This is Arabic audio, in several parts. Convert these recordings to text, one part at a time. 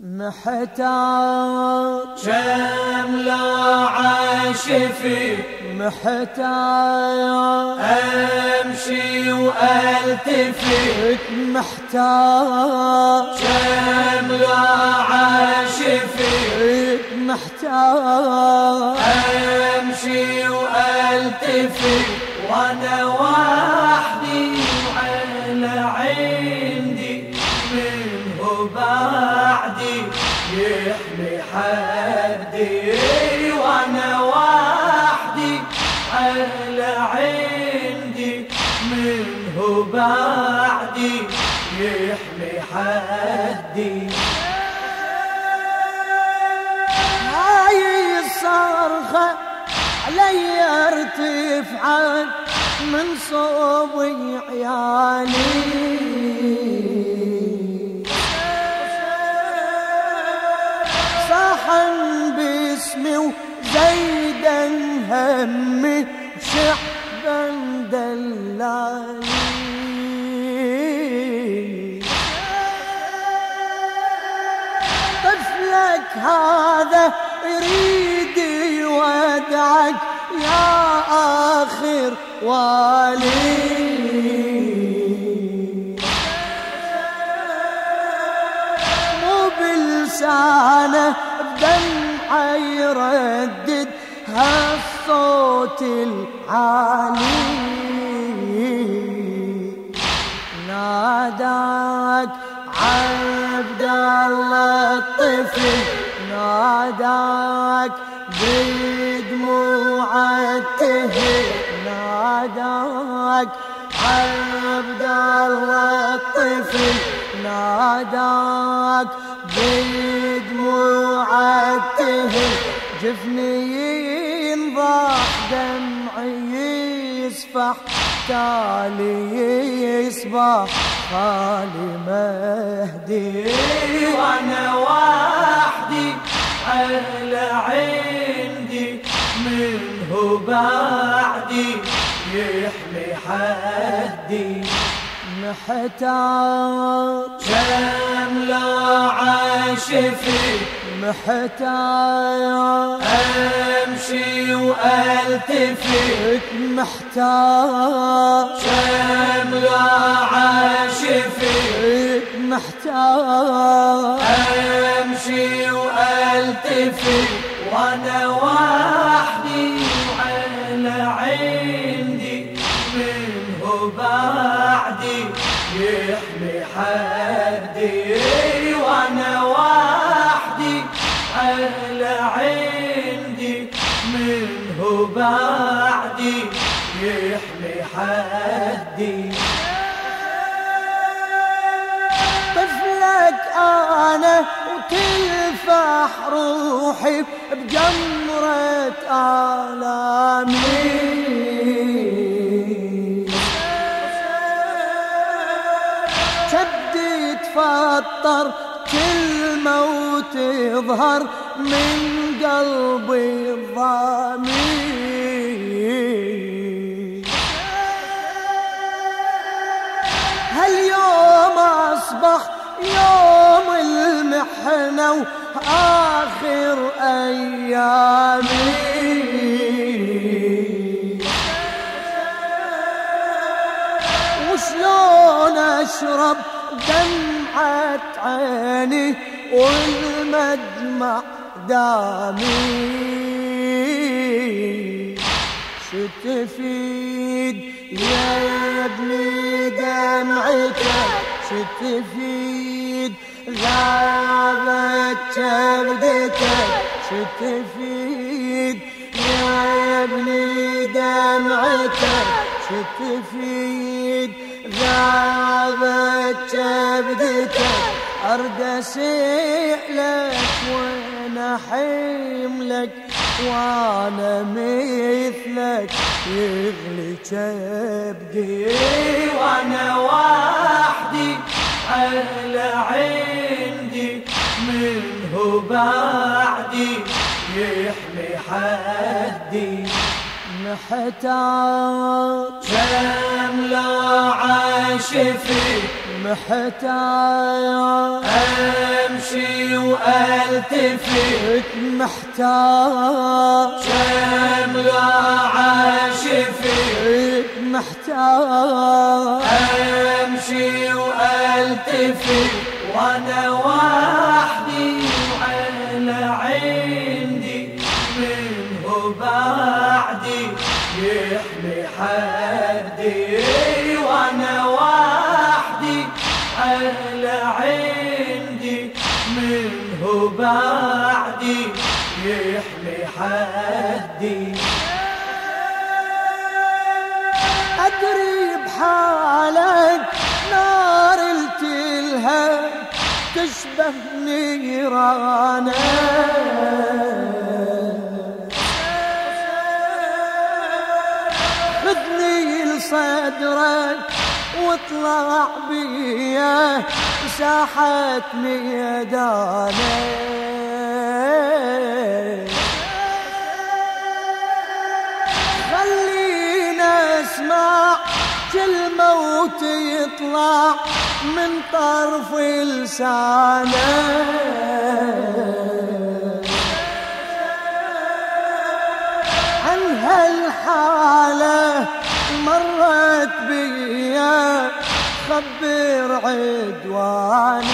محتار شملة عاشفي محتار أمشي وألتفت. محتار شملة عاشفي محتار أمشي وألتفت. وأنا وحدي منه بعدي يحمي حدي. هاي الصرخة علي ارتفعت من صوبي عيالي. صحن باسمي وزيدا همي شعبا دلالي طفلك هذا يريد يودعك يا آخر والي. مو بلسانه بدمعه يردد هالصوت العالي ناداك عبد الله الطفل ناداك بدموع التهل ناداك عبد الله الطفل ناداك بدموع تالي يصبح خالي مهدي وأنا وحدي على عندي منه بعدي يحمي حدي. محتار شملة عاشفي محتار أمشي وألتفت. محتار شملة عاشفي محتار أمشي وألتفت. وأنا وحدي وعلى عندي. منه بعدي. يحمي حدي. وأنا أنا وتلفح روحي بجمرة آلامي كبدي تفطر كلمة وتظهر من قلبي الضامي. هاليوم أصبح يوم المحنة وآخر أيامي. وشلون أشرب دمعة عيني والمدمع دامي؟ شتفيد يا ابني دمعتك شتفيد غابت كبدتك شتفيد يا ابني دمعتك شتفيد غابت كبدتك أرد أسئلك وأنا حملك وأنا مثلك يغلي كبدي وأنا وحدي على عندي منه بعدي يحمي حدي. محتار شملة عاشفي محتار أمشي وألتفت. محتاج شملة عاشفي محتاج. أمشي وألتفت. وأنا وحدي حدي أدري بحالك نار التلهب تشبه خذني لصدرك واطلع بيا ساحة ميدانك. اسمع كلمة وتطلع من طرف لسانك عن هالحالة مرت بيا خبر عدوانك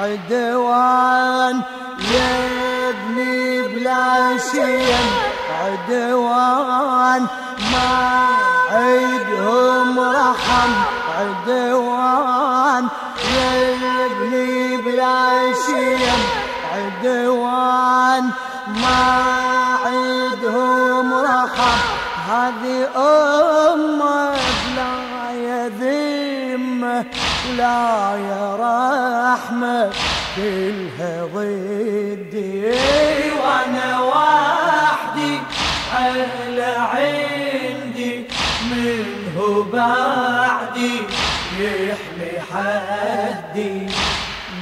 عدوان يبني بلا شيم عدوان ما عيدهم رحم عدوان يبني بلا شيم عدوان ما عيدهم رحم. هذه أمة بلا يذمة ولا يا رحمة كلها ضدي وأنا وحدي على عندي منه بعدي يحمي حدي.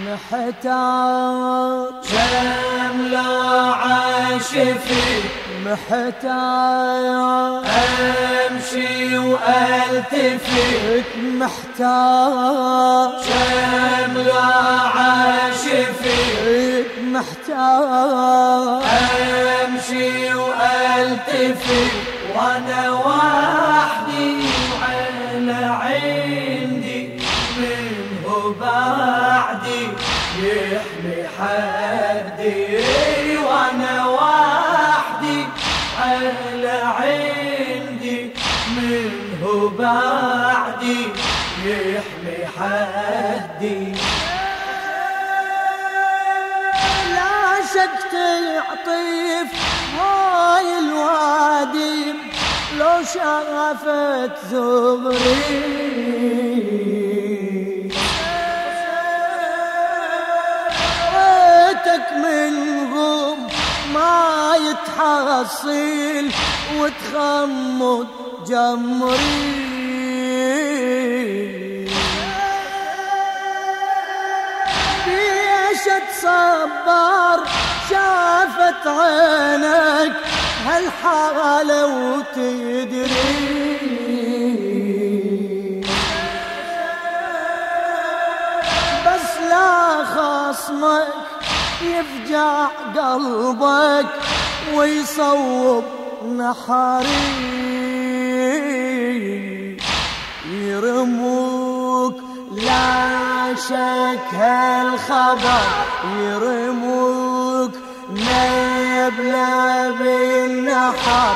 محتاج شملة عاشفي محتاج أمشي وألتفت. محتاج شملة عاشفي محتاج أمشي والتفت وأنا وحدي وعلى عندي منه بعدي يحمي حدي. وأنا وحدي على عندي منه بعدي يحمي حدي. لا شك تعطيف شافت زغري ريتك منهم ما يتحصل وتخمد جمري. بيشت صبر شافت عينك هالحالة وتدري. بس لا خصمك يفجع قلبك ويصوب نحري. يرموك لا شك هالخبر يرموك نبلة بالنحر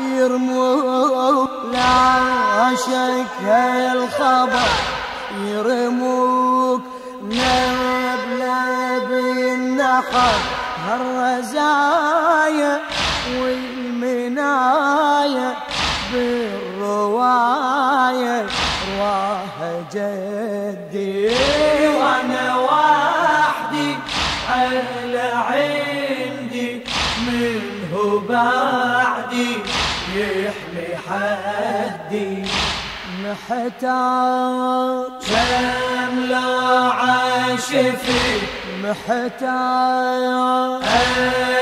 يرموك لا شك هالخبر محتاج شملة عاشفي محتاج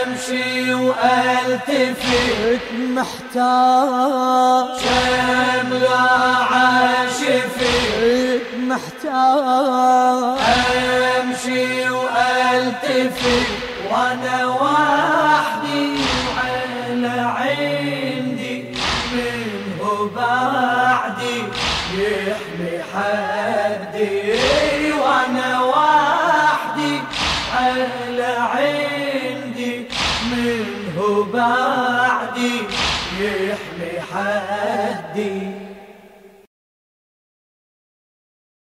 أمشي والتفت محتاج شملة عاشفي محتاج عاشفي وأنا وحدي على عندي منه بعدي يحمي حدي وأنا وحدي على عندي منه حدي